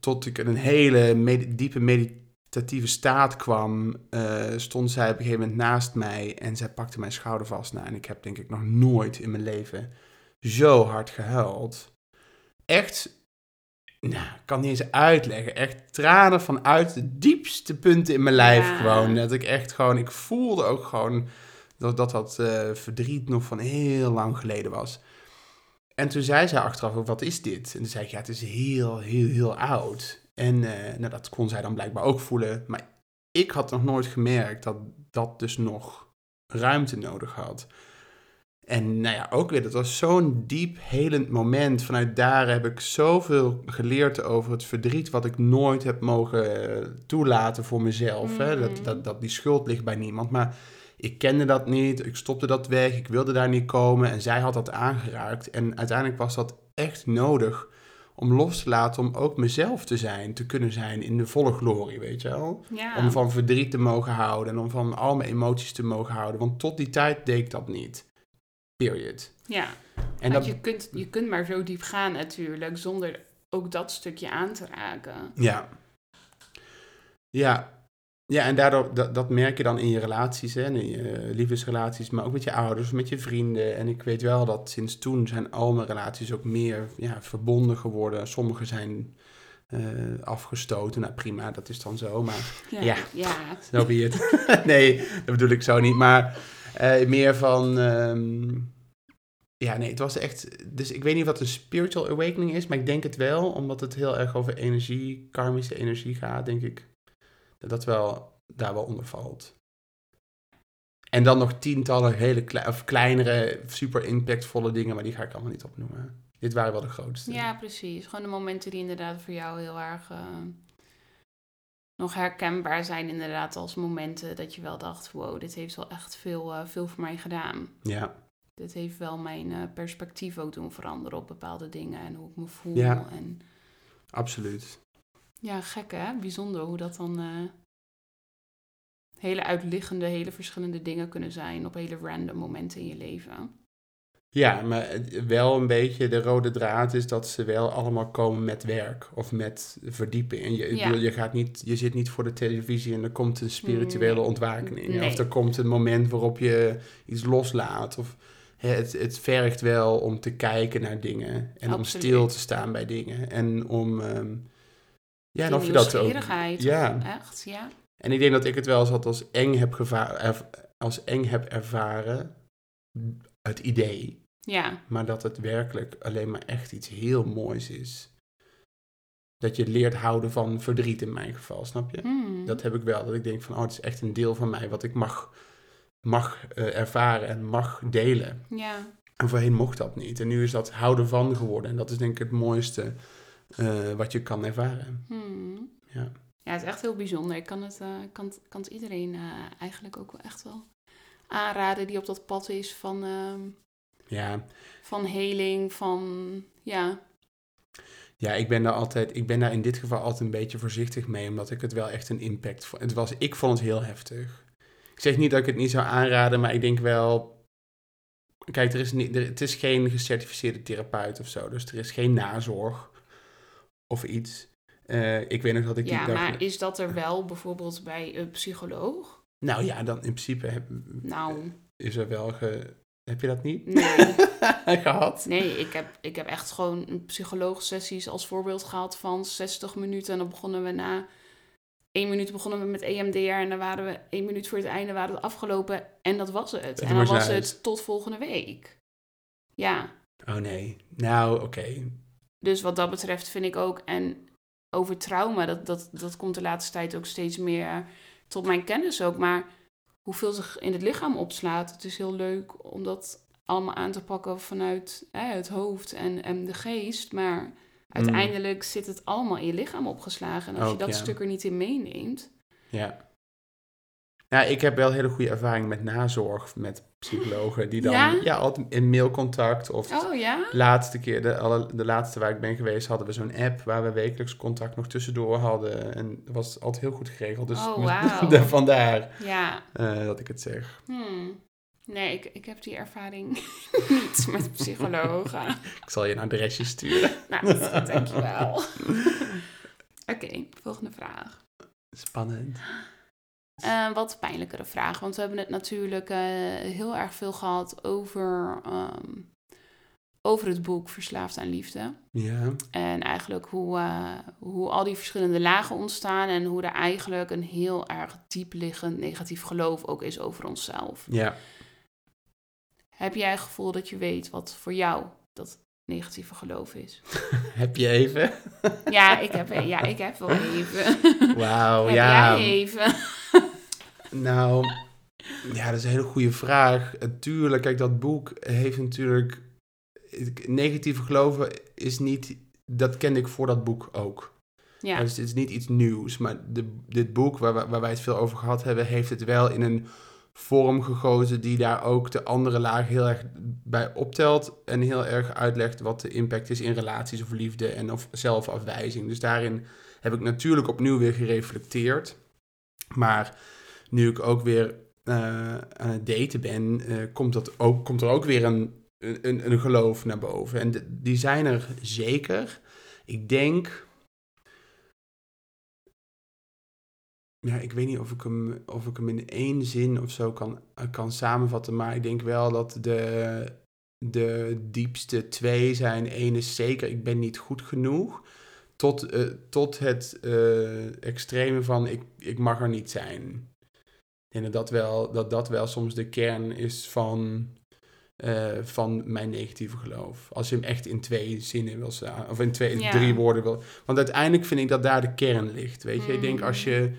tot, ik in een hele diepe meditatieve staat kwam, eh, stond zij op een gegeven moment naast mij en zij pakte mijn schouder vast. Nou, en ik heb denk ik nog nooit in mijn leven zo hard gehuild. Echt nou, ik kan niet eens uitleggen. Echt tranen vanuit de diepste punten in mijn lijf Ja. gewoon. Dat ik echt gewoon, ik voelde ook gewoon dat dat, dat eh, verdriet nog van heel lang geleden was. En toen zei zij achteraf ook, wat is dit? En toen zei ik, ja, het is heel, heel, heel oud. En eh, nou, dat kon zij dan blijkbaar ook voelen. Maar ik had nog nooit gemerkt dat dat dus nog ruimte nodig had. En nou ja, ook weer, dat was zo'n diep helend moment. Vanuit daar heb ik zoveel geleerd over het verdriet wat ik nooit heb mogen eh, toelaten voor mezelf. Hè? Dat, Mhm. dat, dat die schuld ligt bij niemand. Maar ik kende dat niet, ik stopte dat weg, ik wilde daar niet komen. En zij had dat aangeraakt. En uiteindelijk was dat echt nodig om los te laten, om ook mezelf te zijn, te kunnen zijn in de volle glorie, weet je wel. Ja. Om van verdriet te mogen houden en om van al mijn emoties te mogen houden. Want tot die tijd deed ik dat niet. Period. ja. En Want dat, je, kunt, je kunt maar zo diep gaan natuurlijk, zonder ook dat stukje aan te raken. ja. Ja. Ja, en daardoor, dat, dat merk je dan in je relaties, hè, in je liefdesrelaties, maar ook met je ouders, met je vrienden. En ik weet wel dat sinds toen zijn al mijn relaties ook meer ja, verbonden geworden. Sommige zijn eh, afgestoten, nou prima, dat is dan zo, maar Ja. ja. be it. [LAUGHS] nee, dat bedoel ik zo niet, maar eh, meer van... ehm, ja, nee, het was echt... Dus ik weet niet wat een spiritual awakening is, maar ik denk het wel, omdat het heel erg over energie, karmische energie gaat, denk ik. Dat dat wel daar wel onder valt. En dan nog tientallen hele klei- of kleinere, super impactvolle dingen, maar die ga ik allemaal niet opnoemen. Dit waren wel de grootste. Ja, precies. Gewoon de momenten die inderdaad voor jou heel erg eh, nog herkenbaar zijn. Inderdaad als momenten dat je wel dacht, wow, dit heeft wel echt veel, eh, veel voor mij gedaan. Ja, Dit heeft wel mijn eh, perspectief ook doen veranderen op bepaalde dingen en hoe ik me voel. Ja. En absoluut. ja, gek hè? Bijzonder hoe dat dan eh, hele uitliggende, hele verschillende dingen kunnen zijn op hele random momenten in je leven. Ja, maar wel een beetje de rode draad is dat ze wel allemaal komen met werk of met verdieping. En je, Ja. je, gaat niet, je zit niet voor de televisie en er komt een spirituele Nee. ontwaking in. je. Nee. Of er komt een moment waarop je iets loslaat. Of het, het vergt wel om te kijken naar dingen en om stil te staan bij dingen. En om. ehm, ja, en of je dat ook. Ja. Echt, ja. En ik denk dat ik het wel eens had als eng heb, geva- erv- als eng heb ervaren. Het idee. Ja, Maar dat het werkelijk alleen maar echt iets heel moois is. Dat je leert houden van verdriet in mijn geval, snap je? Hmm. Dat heb ik wel. Dat ik denk van, oh, het is echt een deel van mij wat ik mag, mag eh, ervaren en mag delen. ja. En voorheen mocht dat niet. En nu is dat houden van geworden. En dat is denk ik het mooiste eh, wat je kan ervaren. Hmm. Ja. Ja, het is echt heel bijzonder. Ik kan het, eh, kan, kan het iedereen eigenlijk ook wel echt wel aanraden die op dat pad is van, ehm, Ja, van heling, van ja. Ja, ik ben daar altijd, ik ben daar in dit geval altijd een beetje voorzichtig mee, omdat ik het wel echt een impact vond. Het was, ik vond het heel heftig. Ik zeg niet dat ik het niet zou aanraden, maar ik denk wel. Kijk, er is niet, er, het is geen gecertificeerde therapeut of zo, dus er is geen nazorg of iets. Eh, ik weet nog dat ik Ja, die maar is dat er wel bijvoorbeeld bij een psycholoog? Nou ja, dan in principe heb, Nou, is er wel ge. Heb je dat niet nee. [LAUGHS] gehad? Nee, ik heb, ik heb echt gewoon psycholoog-sessies als voorbeeld gehad van 60 minuten. En dan begonnen we na één minuut begonnen we met EMDR. En dan waren we één minuut voor het einde waren we afgelopen. En dat was het. En dan was het tot volgende week. Ja, Oh nee. Nou, oké. Dus wat dat betreft vind ik ook, en over trauma, dat, dat, dat komt de laatste tijd ook steeds meer tot mijn kennis ook. Maar hoeveel zich in het lichaam opslaat, het is heel leuk om dat allemaal aan te pakken vanuit hè, het hoofd en, en de geest. Maar uiteindelijk zit het allemaal in je lichaam opgeslagen. En als Mm. Ook, je dat ja. stuk er niet in meeneemt. Ja. Ja, ik heb wel hele goede ervaring met nazorg met psychologen die dan Ja? ja, altijd in mailcontact of Oh ja? de laatste keer, de, alle, de laatste waar ik ben geweest, hadden we zo'n app waar we wekelijks contact nog tussendoor hadden. En dat was altijd heel goed geregeld. Dus Oh, [LAUGHS] de- vandaar Ja. eh, dat ik het zeg. Hmm. Nee, ik, ik heb die ervaring [LAUGHS] niet met psychologen. [LAUGHS] Ik zal je een adresje sturen. nou, dat dankjewel. Oké, volgende vraag. Spannend. Een wat pijnlijkere vraag, want we hebben het natuurlijk eh, heel erg veel gehad over, ehm, over het boek Verslaafd aan Liefde. Ja. En eigenlijk hoe, eh, hoe al die verschillende lagen ontstaan en hoe er eigenlijk een heel erg diepliggend negatief geloof ook is over onszelf. Ja. Heb jij het gevoel dat je weet wat voor jou dat negatieve geloof is? [LAUGHS] Heb je even? Ja, ik heb, ja, ik heb wel even. Wauw, heb ja. jij even? Nou, ja, dat is een hele goede vraag. Tuurlijk, kijk, dat boek heeft natuurlijk... Negatieve geloven is niet... Dat kende ik voor dat boek ook. Ja, Dus het is niet iets nieuws. Maar de, dit boek, waar, waar wij het veel over gehad hebben... heeft het wel in een vorm gegoten... die daar ook de andere laag heel erg bij optelt... en heel erg uitlegt wat de impact is in relaties of liefde... en of zelfafwijzing. Dus daarin heb ik natuurlijk opnieuw weer gereflecteerd. Maar nu ik ook weer eh, aan het daten ben, eh, komt, dat ook, komt er ook weer een, een, een geloof naar boven. En die zijn er zeker. Ik denk. Ja, ik weet niet of ik hem, of ik hem in één zin of zo kan, kan samenvatten. Maar ik denk wel dat de, de diepste twee zijn. Eén is zeker, ik ben niet goed genoeg. Tot, eh, tot het extreme van ik, ik mag er niet zijn. Denk dat wel, dat dat wel soms de kern is van, eh, van mijn negatieve geloof. Als je hem echt in twee zinnen wil staan, of in twee, Ja. drie woorden wil. Want uiteindelijk vind ik dat daar de kern ligt. Weet je, ik denk als je.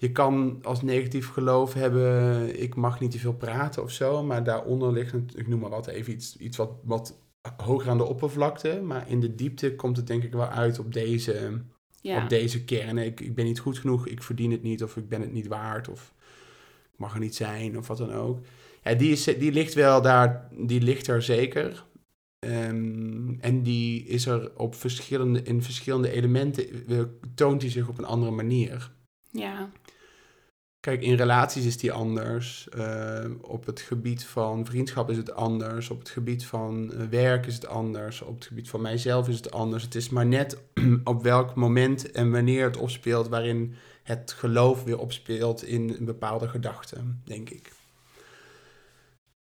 Je kan als negatief geloof hebben, ik mag niet te veel praten of zo, maar daaronder ligt, ik noem maar wat even iets, iets wat, wat hoger aan de oppervlakte, maar in de diepte komt het denk ik wel uit op deze, ja. op deze kern. Ik, ik ben niet goed genoeg, ik verdien het niet, of ik ben het niet waard, of mag er niet zijn, of wat dan ook. Ja, die, is, die ligt wel daar, die ligt er zeker. Ehm, en die is er op verschillende, in verschillende elementen, eh, toont die zich op een andere manier. ja. Kijk, in relaties is die anders. Eh, op het gebied van vriendschap is het anders. Op het gebied van eh, werk is het anders. Op het gebied van mijzelf is het anders. Het is maar net [CLEARS THROAT] op welk moment en wanneer het opspeelt... waarin het geloof weer opspeelt in een bepaalde gedachte, denk ik.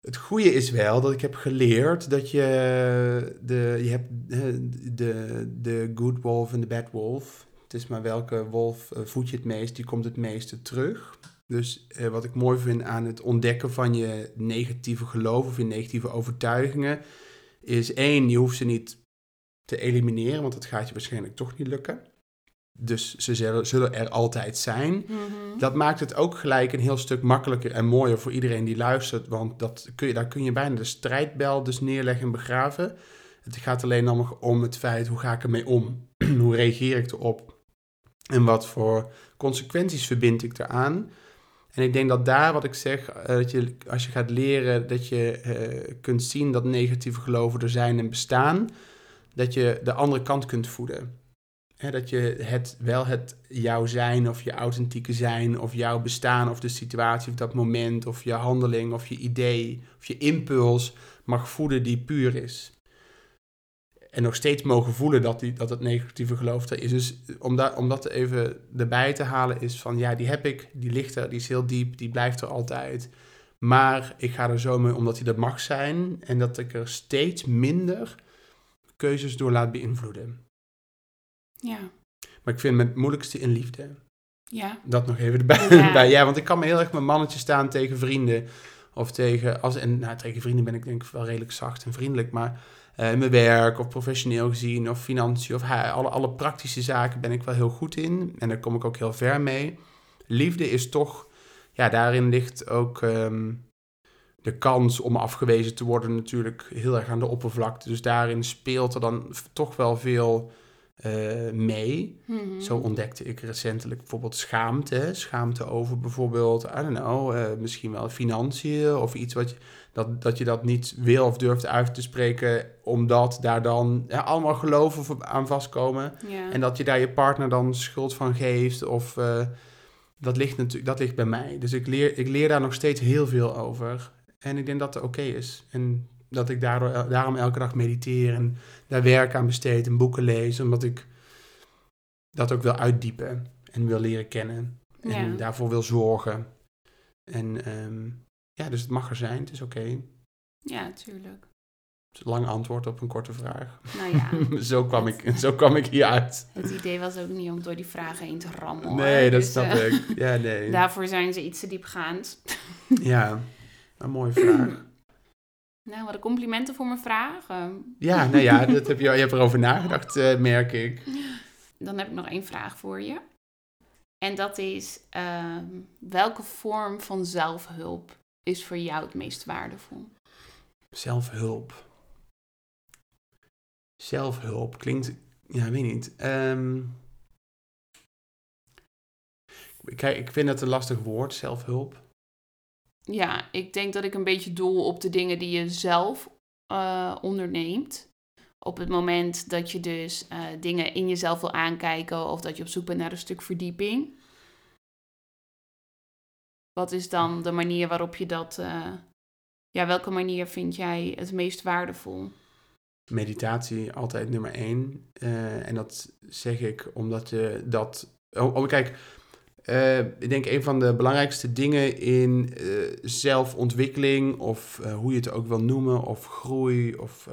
Het goede is wel dat ik heb geleerd dat je de, je hebt de, de good wolf en de bad wolf. Het is maar welke wolf eh, voed je het meest, die komt het meeste terug. Dus eh, wat ik mooi vind aan het ontdekken van je negatieve geloof of je negatieve overtuigingen, is één, je hoeft ze niet te elimineren, want dat gaat je waarschijnlijk toch niet lukken. Dus ze zullen, zullen er altijd zijn. Mhm. Dat maakt het ook gelijk een heel stuk makkelijker en mooier voor iedereen die luistert. Want dat kun je, daar kun je bijna de strijdbel dus neerleggen en begraven. Het gaat alleen nog om het feit, hoe ga ik ermee om? [CLEARS THROAT] hoe reageer ik erop? En wat voor consequenties verbind ik eraan? En ik denk dat daar wat ik zeg, eh, dat je, als je gaat leren dat je eh, kunt zien dat negatieve geloven er zijn en bestaan, dat je de andere kant kunt voeden. Dat je het wel het jouw zijn of je authentieke zijn of jouw bestaan of de situatie of dat moment of je handeling of je idee of je impuls mag voeden die puur is. En nog steeds mogen voelen dat, die, dat het negatieve geloof er is. Dus om, dat om dat even erbij te halen is van ja, die heb ik, die ligt er, die is heel diep, die blijft er altijd. Maar ik ga er zo mee omdat hij er mag zijn en dat ik er steeds minder keuzes door laat beïnvloeden. Ja. Maar ik vind het moeilijkste in liefde. Ja. Dat nog even erbij. Ja. [LAUGHS] Ja. ja, want ik kan me heel erg met mannetje staan tegen vrienden. Of tegen, als, en nou, tegen vrienden ben ik denk ik wel redelijk zacht en vriendelijk. Maar in mijn werk of professioneel gezien of financiën of ha- alle, alle praktische zaken ben ik wel heel goed in. En daar kom ik ook heel ver mee. Liefde is toch, ja, daarin ligt ook ehm, de kans om afgewezen te worden natuurlijk heel erg aan de oppervlakte. Dus daarin speelt er dan toch wel veel eh, mee. Mhm. Zo ontdekte ik recentelijk bijvoorbeeld schaamte. Schaamte over bijvoorbeeld, I don't know, eh, misschien wel financiën of iets wat je, dat, dat je dat niet wil of durft uit te spreken, omdat daar dan ja, allemaal geloven aan vastkomen. En dat je daar je partner dan schuld van geeft. Of eh, dat ligt natuurlijk, dat ligt bij mij. Dus ik leer, ik leer daar nog steeds heel veel over. En ik denk dat het oké is. En dat ik daardoor, el- daarom elke dag mediteer en daar werk aan besteed en boeken lees. Omdat ik dat ook wil uitdiepen en wil leren kennen. En Ja. daarvoor wil zorgen. En ehm, ja, dus het mag er zijn. Het is oké. ja, tuurlijk. Het is een lang antwoord op een korte vraag. Nou ja, [LAUGHS] zo, kwam ik, zo kwam ik hier uit. het idee was ook niet om door die vragen heen te rammen. hoor. Nee, dat Dus, snap eh, ik. Ja, nee. [LAUGHS] Daarvoor zijn ze iets te diepgaand. Ja, een mooie vraag. [CLEARS THROAT] Nou, wat een complimenten voor mijn vragen. Ja, [LAUGHS] nou ja, dat heb je, je hebt erover nagedacht, eh, merk ik. Dan heb ik nog één vraag voor je. En dat is, ehm, welke vorm van zelfhulp is voor jou het meest waardevol? Zelfhulp. Zelfhulp klinkt, ja, weet niet. Ehm, kijk, ik vind het een lastig woord, zelfhulp. Ja, ik denk dat ik een beetje doel op de dingen die je zelf eh, onderneemt. Op het moment dat je dus eh, dingen in jezelf wil aankijken of dat je op zoek bent naar een stuk verdieping. Wat is dan de manier waarop je dat. eh, ja, welke manier vind jij het meest waardevol? Meditatie altijd nummer één. En dat zeg ik omdat je dat... Oh, oh, kijk, eh, ik denk een van de belangrijkste dingen in eh, zelfontwikkeling... of eh, hoe je het ook wil noemen, of groei, of...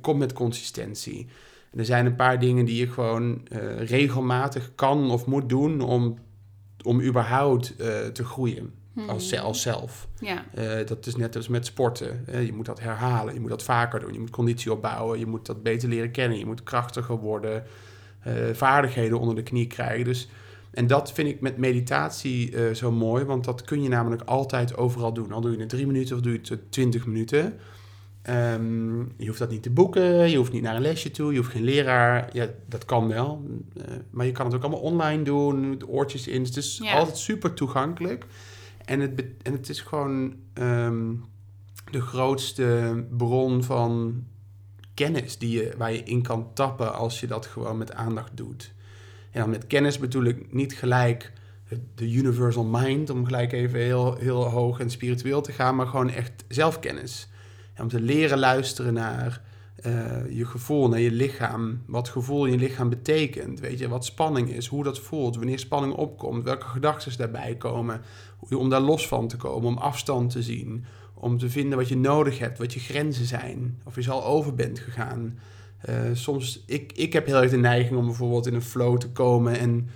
komt met consistentie. En er zijn een paar dingen die je gewoon regelmatig kan of moet doen... om, om überhaupt te groeien als, Hmm. als zelf. Ja, dat is net als met sporten. je moet dat herhalen, je moet dat vaker doen. Je moet conditie opbouwen, je moet dat beter leren kennen. Je moet krachtiger worden, vaardigheden onder de knie krijgen. Dus, en dat vind ik met meditatie eh, zo mooi, want dat kun je namelijk altijd overal doen. Al doe je het drie minuten of doe je het twintig minuten. Ehm, je hoeft dat niet te boeken, je hoeft niet naar een lesje toe, je hoeft geen leraar. Ja, dat kan wel, eh, maar je kan het ook allemaal online doen, met oortjes in. Dus het is Ja. altijd super toegankelijk. En het, en het is gewoon ehm, de grootste bron van kennis die je, waar je in kan tappen als je dat gewoon met aandacht doet. Dan met kennis bedoel ik niet gelijk de universal mind, om gelijk even heel, heel hoog en spiritueel te gaan, maar gewoon echt zelfkennis. En om te leren luisteren naar eh, je gevoel, naar je lichaam, wat gevoel in je lichaam betekent. Weet je, wat spanning is, hoe dat voelt, wanneer spanning opkomt, welke gedachten daarbij komen, om daar los van te komen, om afstand te zien, om te vinden wat je nodig hebt, wat je grenzen zijn, of je al over bent gegaan. Eh, soms, ik, ik heb heel erg de neiging om bijvoorbeeld in een flow te komen en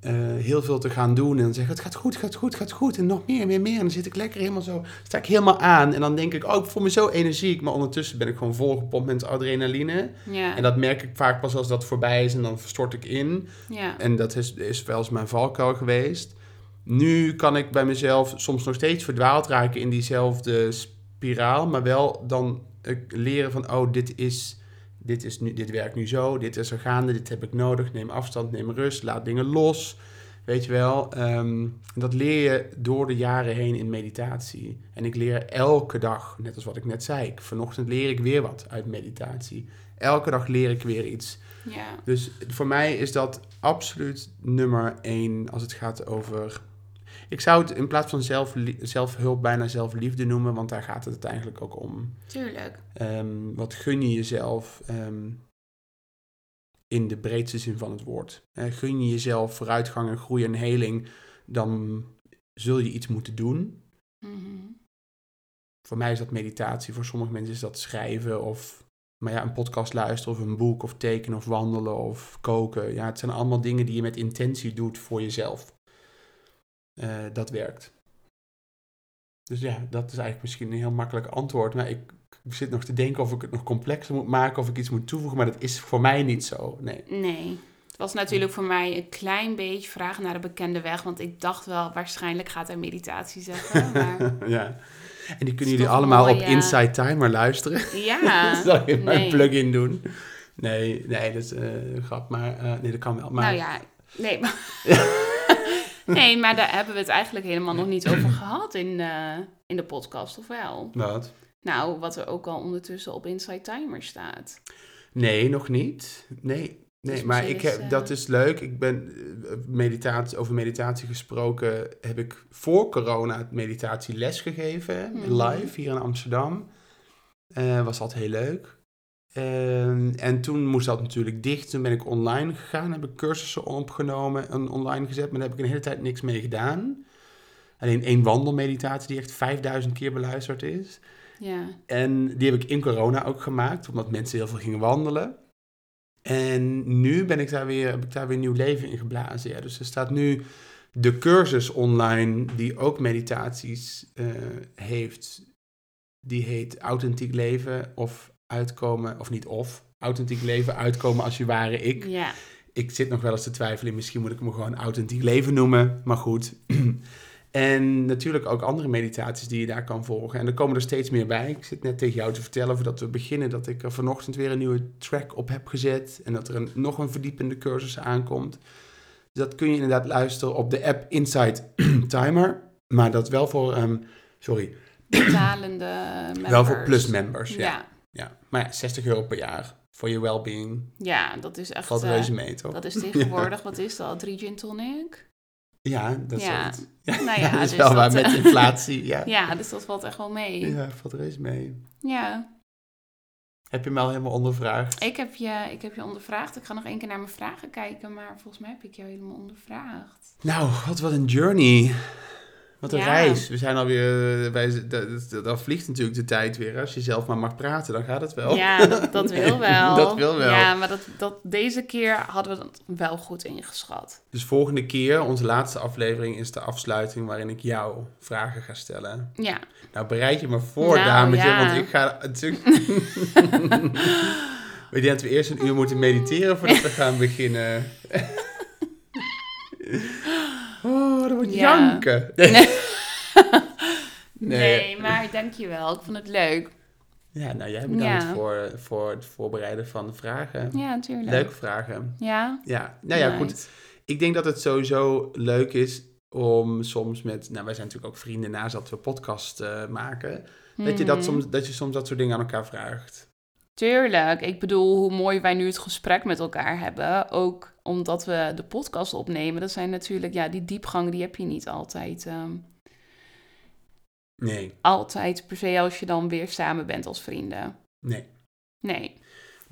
eh, heel veel te gaan doen. En dan zeggen, het gaat goed, gaat goed, gaat goed. En nog meer, meer, meer. En dan zit ik lekker helemaal zo, sta ik helemaal aan. En dan denk ik, oh, ik voel me zo energiek. Maar ondertussen ben ik gewoon volgepompt met adrenaline. ja, En dat merk ik vaak pas als dat voorbij is en dan verstort ik in. ja. En dat is, is wel eens mijn valkuil geweest. Nu kan ik bij mezelf soms nog steeds verdwaald raken in diezelfde spiraal. Maar wel dan leren van, oh, dit is, dit is nu, dit werkt nu zo. Dit is er gaande, dit heb ik nodig. Neem afstand, neem rust, laat dingen los. Weet je wel, ehm, dat leer je door de jaren heen in meditatie. En ik leer elke dag, net als wat ik net zei. Ik, vanochtend leer ik weer wat uit meditatie. Elke dag leer ik weer iets. ja. Dus voor mij is dat absoluut nummer één als het gaat over. Ik zou het in plaats van zelf, zelfhulp bijna zelfliefde noemen, want daar gaat het uiteindelijk ook om. Tuurlijk. Ehm, wat gun je jezelf ehm, in de breedste zin van het woord? Eh, gun je jezelf vooruitgang en groei en heling, dan zul je iets moeten doen. Mhm. Voor mij is dat meditatie, voor sommige mensen is dat schrijven of maar ja, een podcast luisteren of een boek of tekenen of wandelen of koken. Ja, het zijn allemaal dingen die je met intentie doet voor jezelf. Eh, dat werkt. Dus ja, dat is eigenlijk misschien een heel makkelijk antwoord. Maar ik Ik zit nog te denken of ik het nog complexer moet maken, of ik iets moet toevoegen, maar dat is voor mij niet zo. Nee. Nee. Het was natuurlijk voor mij een klein beetje vragen naar de bekende weg. Want ik dacht wel, waarschijnlijk gaat hij meditatie zeggen. [LAUGHS] Maar ja. En die kunnen jullie allemaal mooi, op ja. Inside Timer luisteren. ja, [LAUGHS] Zal je maar een nee. plug-in doen? Nee, nee, dat is eh, een grap. Maar eh, nee, dat kan wel. Maar Nou ja, nee. Maar, [LAUGHS] [LAUGHS] nee, maar daar hebben we het eigenlijk helemaal nog niet over gehad in, eh, in de podcast, of wel? wat? Nou, wat er ook al ondertussen op Inside Timer staat. Nee, nog niet. Nee. Nee, Dus maar ik heb, eh, dat is leuk. Ik ben eh, meditatie, over meditatie gesproken. Heb ik voor corona meditatie gegeven. Mhm. Live hier in Amsterdam. Eh, was altijd heel leuk. Ehm, en toen moest dat natuurlijk dicht. Toen ben ik online gegaan. Heb ik cursussen opgenomen en online gezet. Maar daar heb ik een hele tijd niks mee gedaan. Alleen één wandelmeditatie die echt 5000 keer beluisterd is. Ja, En die heb ik in corona ook gemaakt, omdat mensen heel veel gingen wandelen. En nu ben ik daar weer, heb ik daar weer nieuw leven in geblazen. Ja. Dus er staat nu de cursus online die ook meditaties eh, heeft. Die heet Authentiek Leven of Uitkomen, of niet of, Authentiek Leven, Uitkomen als je ware ik. ja. Ik zit nog wel eens te twijfelen, misschien moet ik hem gewoon Authentiek Leven noemen, maar goed. [CLEARS THROAT] En natuurlijk ook andere meditaties die je daar kan volgen. En er komen er steeds meer bij. Ik zit net tegen jou te vertellen voordat we beginnen dat ik er vanochtend weer een nieuwe track op heb gezet. En dat er een, nog een verdiepende cursus aankomt. Dus dat kun je inderdaad luisteren op de app Insight [CLEARS THROAT] Timer. Maar dat wel voor, ehm, sorry, betalende members. wel voor plus members. Ja. Ja. Ja. Maar ja, 60 euro per jaar voor je well-being. ja, dat is echt... Valt eh, reuze mee, toch? dat is [LAUGHS] tegenwoordig, wat is dat? Drie gin tonic? Ja, dat is, Ja. zoiets. [LAUGHS] ja, Nou ja, [LAUGHS] dat is dus wel waar met eh, inflatie. Ja. Ja, dus dat valt echt wel mee. Ja, valt reuze mee. Ja. Heb je me al helemaal ondervraagd? Ik heb, je, ik heb je ondervraagd. Ik ga nog één keer naar mijn vragen kijken, maar volgens mij heb ik jou helemaal ondervraagd. Nou, wat, wat een journey. Wat een Ja. reis. We zijn alweer... Dat- dan vliegt natuurlijk de tijd weer. Als je zelf maar mag praten, dan gaat het wel. Ja, dat, dat [LAUGHS] wil wel. dat wil wel. Ja, maar dat, dat, deze keer hadden we het wel goed ingeschat. Dus volgende keer, onze laatste aflevering, is de afsluiting waarin ik jou vragen ga stellen. Ja. Nou, bereid je me voor, Nou, dametje, ja. want ik ga natuurlijk... We denken dat we eerst een uur moeten mediteren voordat we gaan beginnen. [LAUGHS] oh, dat wordt Ja. janken. [LAUGHS] Nee. Nee. Nee, maar dankjewel. Ik vond het leuk. Ja, nou jij bedankt Ja. voor, voor het voorbereiden van de vragen. Ja, natuurlijk. Leuke vragen. Ja? Ja, nou ja, goed. Ik denk dat het sowieso leuk is om soms met... Nou, wij zijn natuurlijk ook vrienden naast dat we podcast eh, maken. Dat, je dat, Mhm. soms, dat je soms dat soort dingen aan elkaar vraagt. Tuurlijk. Ik bedoel, hoe mooi wij nu het gesprek met elkaar hebben. Ook omdat we de podcast opnemen. Dat zijn natuurlijk, ja, die diepgang, die heb je niet altijd. ehm, Nee, altijd per se als je dan weer samen bent als vrienden. nee. Nee.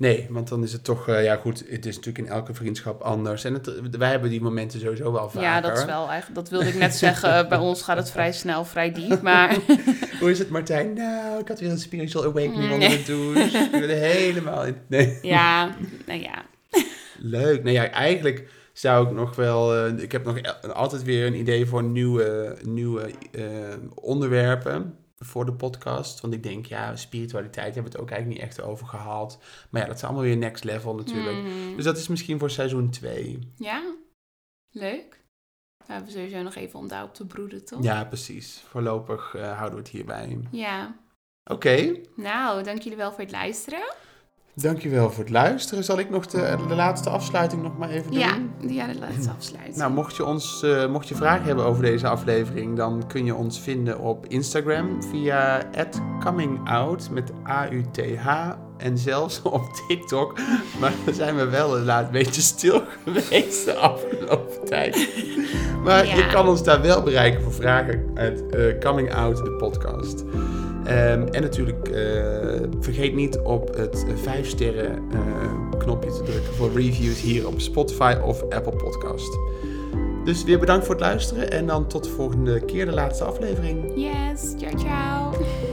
Nee, want dan is het toch... eh, ja goed, het is natuurlijk in elke vriendschap anders. En het, wij hebben die momenten sowieso wel vaker. Ja, dat is wel eigenlijk. Dat wilde ik net zeggen. Bij ons gaat het vrij snel, vrij diep. Maar [LAUGHS] Hoe is het Martijn? Nou, ik had weer een spiritual awakening onder de douche. Ik ben er helemaal in... Nee. ja, nou ja. Leuk. Nou ja, eigenlijk zou ik nog wel... eh, ik heb nog el- altijd weer een idee voor nieuwe, nieuwe eh, onderwerpen voor de podcast. Want ik denk, ja, spiritualiteit hebben we het ook eigenlijk niet echt over gehad. Maar ja, dat is allemaal weer next level natuurlijk. Mhm. Dus dat is misschien voor seizoen 2. Ja, leuk. We hebben sowieso nog even om daarop te broeden, toch? Ja, precies. Voorlopig eh, houden we het hierbij. Ja. Oké, Nou, dank jullie wel voor het luisteren. Dankjewel voor het luisteren. Zal ik nog de, de laatste afsluiting nog maar even doen? Ja, ja, dat laat het afsluiten. Nou, mocht je, ons, eh, mocht je vragen hebben over deze aflevering, dan kun je ons vinden op Instagram via @comingout met A-U-T-H en zelfs [LAUGHS] op TikTok. Maar daar zijn we wel inderdaad een beetje stil [LAUGHS] geweest de afgelopen tijd. Maar Ja. je kan ons daar wel bereiken voor vragen uit eh, Coming Out, de podcast. Ehm, en natuurlijk, eh, vergeet niet op het 5 sterren eh, knopje te drukken voor reviews hier op Spotify of Apple Podcast. Dus weer bedankt voor het luisteren en dan tot de volgende keer de laatste aflevering. Yes, ciao ciao.